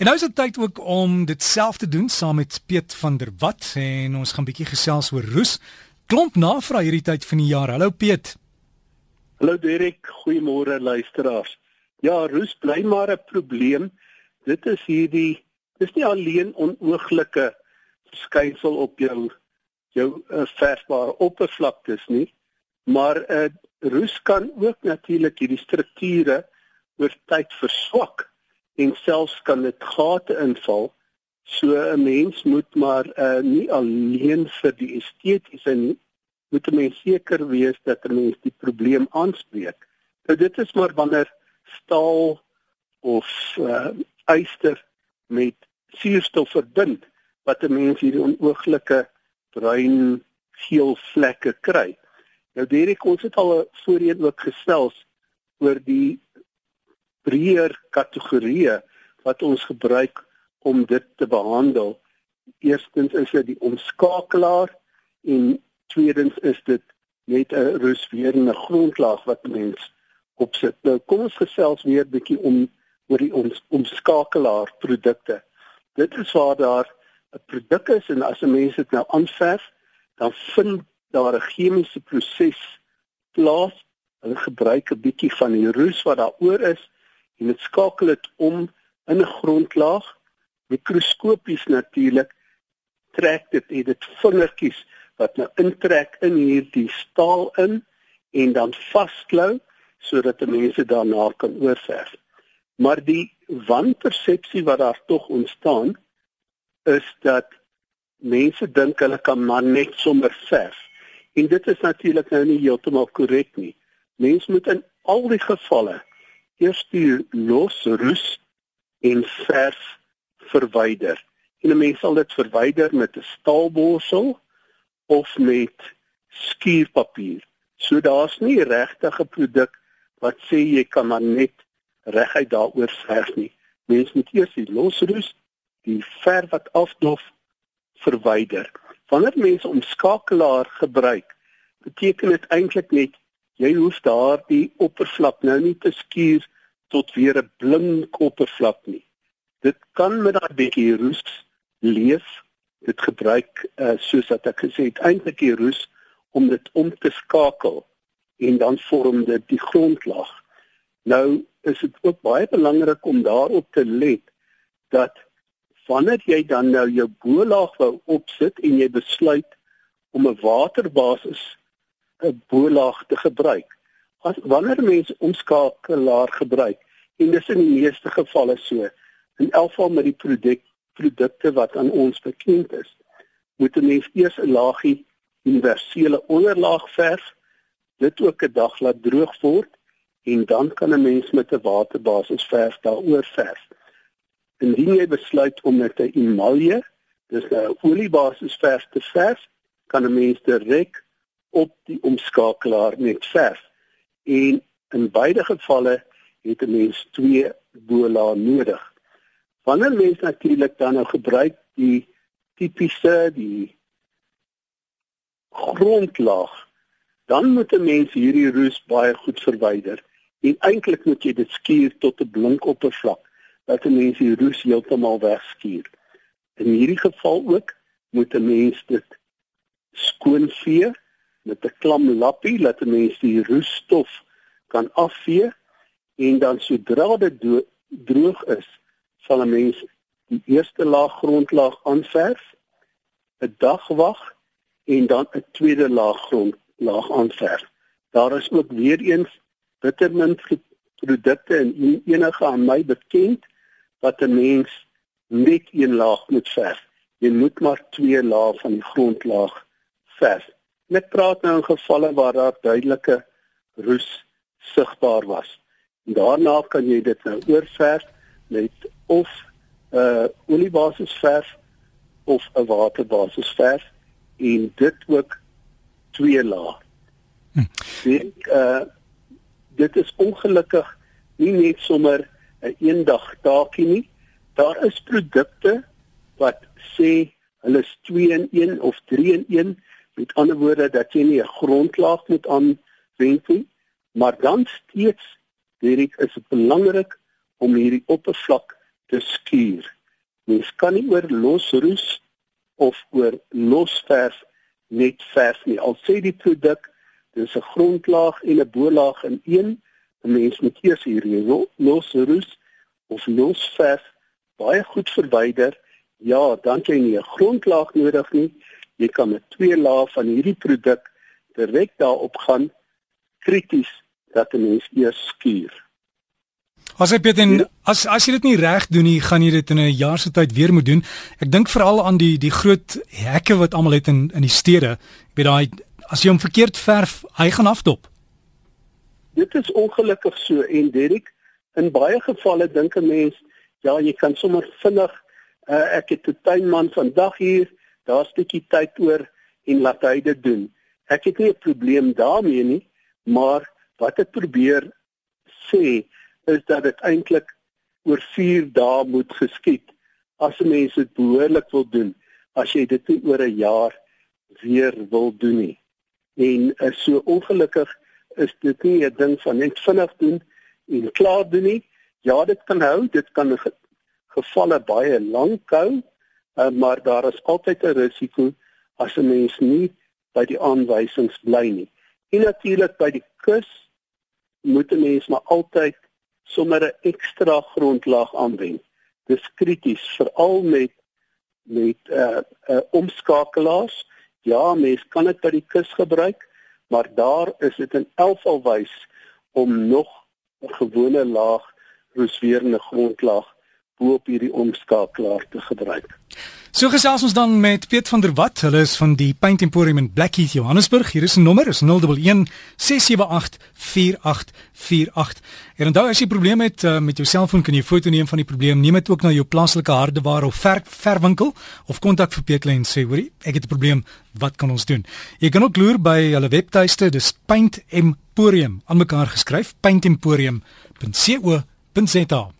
En nou is dit tyd ook om dit self te doen saam met Piet van der Walt en ons gaan bietjie gesels oor roes. Klomp navraag hierdie tyd van die jaar. Hallo Piet. Hallo Derek, goeiemôre luisteraars. Ja, roes bly maar 'n probleem. Dit is hierdie dis nie alleen onooglike verskynsel op jou jou uh, versbare oppervlaktes nie, maar uh, roes kan ook natuurlik hierdie strukture oor tyd verswak en selfs kan dit gate inval. So 'n mens moet maar uh, nie alleen vir die estetiese nie, moet 'n mens seker wees dat 'n mens die probleem aanspreek. Nou dit is maar wanneer staal of uh, yster met suurstof verbind wat 'n mens hierdie onooglike bruin geel vlekke kry. Nou Derek, ons het al voorheen ook gesels oor die breër kategorieë wat ons gebruik om dit te behandel. Eerstens is dit die omskakelaar en tweedens is dit net 'n ruswerende grondlaag wat mens opsit. Nou kom ons gesels weer bietjie om oor die ons omskakelaar produkte. Dit is waar daar 'n produk is en as 'n mens dit nou aanverf, dan vind daar 'n chemiese proses plaas. Hulle gebruik 'n bietjie van die roes wat daaroor is en dit skakel dit om in 'n grondlaag mikroskopies natuurlik trek dit en dit vingertjies wat nou intrek in hierdie staal in en dan vasklou sodat mense daarna kan oorverf. Maar die wanpersepsie wat daar tog ontstaan is dat mense dink hulle kan maar net sommer verf. En dit is natuurlik nou nie heeltemal korrek nie. Mense moet in al die gevalle eers die los roes en verf verwyder. En 'n mens sal dit verwyder met 'n staalborsel of met skuurpapier. So daar's nie regtig 'n produk wat sê jy kan maar net reguit daaroor verf nie. Mens moet eers die los roes, die verf wat afdof verwyder. Wanneer mense omskakelaar gebruik, beteken dit eintlik net jy hoef daardie oppervlak nou nie te skuur tot weer 'n blink oppervlak nie. Dit kan met daai bietjie roes leef. Dit gebruik uh, soos wat ek gesê het, eintlik die roes om dit om te skakel en dan vorm dit die grondlag. Nou is dit ook baie belangrik om daarop te let dat wanneer jy dan nou jou bolaag wou opsit en jy besluit om 'n waterbasis 'n bolaag te gebruik. As wanneer mense omskakelaar gebruik en dis in die meeste gevalle so in elk geval met die produk produkte wat aan ons bekend is, moet 'n mens eers 'n laagie universele onderlaag verf, dit ook 'n dag laat droog word en dan kan 'n mens met 'n waterbasis verf daaroor verf. Indien jy besluit om met 'n emalje, dis 'n oliebasis verf te verf, kan 'n mens direk op die omskakelaar met verf. En in beide gevalle het 'n mens twee bola nodig. Wanneer mens natuurlik dan nou gebruik die tipiese die grondlaag, dan moet 'n mens hierdie roes baie goed verwyder. En eintlik moet jy dit skuur tot 'n blink oppervlak dat 'n mens die roes heeltemal wegskuur. In hierdie geval ook moet 'n mens dit skoonvee met 'n klam lappie dat 'n mens die roesstof kan afvee en dan sodra dit droog is, sal 'n mens die eerste laag grondlaag aanverf, 'n dag wag en dan 'n tweede laag grondlaag aanverf. Daar is ook weer eens bittermint produkte en enige aan my bekend wat 'n mens net een laag moet verf. Jy moet maar twee lae van die grondlaag verf. Net praat nou in gevalle waar daar duidelike roes sigbaar was. En daarna kan jy dit nou oorverf met of 'n uh, oliebasis verf of 'n waterbasis verf en dit ook twee lae. Hm. Dit uh dit is ongelukkig nie net sommer 'n eendag taakie nie. Daar is produkte wat sê hulle is 2 in 1 of 3 in 1. Met ander woorde dat jy nie 'n grondlaag moet aanwend nie, maar dan steeds hierdie is dit belangrik om hierdie oppervlak te skuur. Mens kan nie oor losroes of oor losverf net verf nie. Al sê die produk dis 'n grondlaag en 'n bolaag in een, mens moet eers hierdie losroes of losverf baie goed verwyder. Ja, dan jy nie 'n grondlaag nodig nie. Jy kan met twee lae van hierdie produk direk daarop gaan krities dat 'n mens eers skuur. As ek weet as as jy dit nie reg doen nie, gaan jy dit in 'n jaar se tyd weer moet doen. Ek dink veral aan die die groot hekke wat almal het in in die stede. Ek weet daai as jy hom verkeerd verf, hy gaan afdop. Dit is ongelukkig so en Derek, in baie gevalle dink 'n mens, ja, jy kan sommer vinnig uh, ek het 'n tuinman vandag hier, daar's 'n bietjie tyd oor en laat hy dit doen. Ek het nie 'n probleem daarmee nie, maar wat ek probeer sê is dat dit eintlik oor 4 dae moet geskied as mense dit behoorlik wil doen as jy dit nie oor 'n jaar weer wil doen nie en is so ongelukkig is dit nie 'n ding van net vinnig doen en klaar doen nie ja dit kan hou dit kan gevalle baie lank hou uh, maar daar is altyd 'n risiko as 'n mens nie by die aanwysings bly nie en natuurlik by die kus moet 'n mens maar altyd sommer 'n ekstra grondlaag aanwend. Dis krities veral met met 'n uh, uh, omskakelaars. Ja, mens kan dit by die kus gebruik, maar daar is dit in elk geval wys om nog 'n gewone laag roosweerende grondlaag bo op hierdie omskakelaar te gebruik. So gesels ons dan met Piet van der Walt. Hulle is van die Paint Emporium in Blackheath, Johannesburg. Hier is 'n nommer, is 011 678 4848. En onthou as jy probleme het uh, met jou selfoon, kan jy 'n foto neem van die probleem. Neem dit ook na jou plaaslike hardeware of ver verwinkel of kontak vir Piet en sê, "Hoorie, ek het 'n probleem. Wat kan ons doen?" Jy kan ook loer by hulle webtuiste, dis Paint Emporium, aan mekaar geskryf, paintemporium.co.za.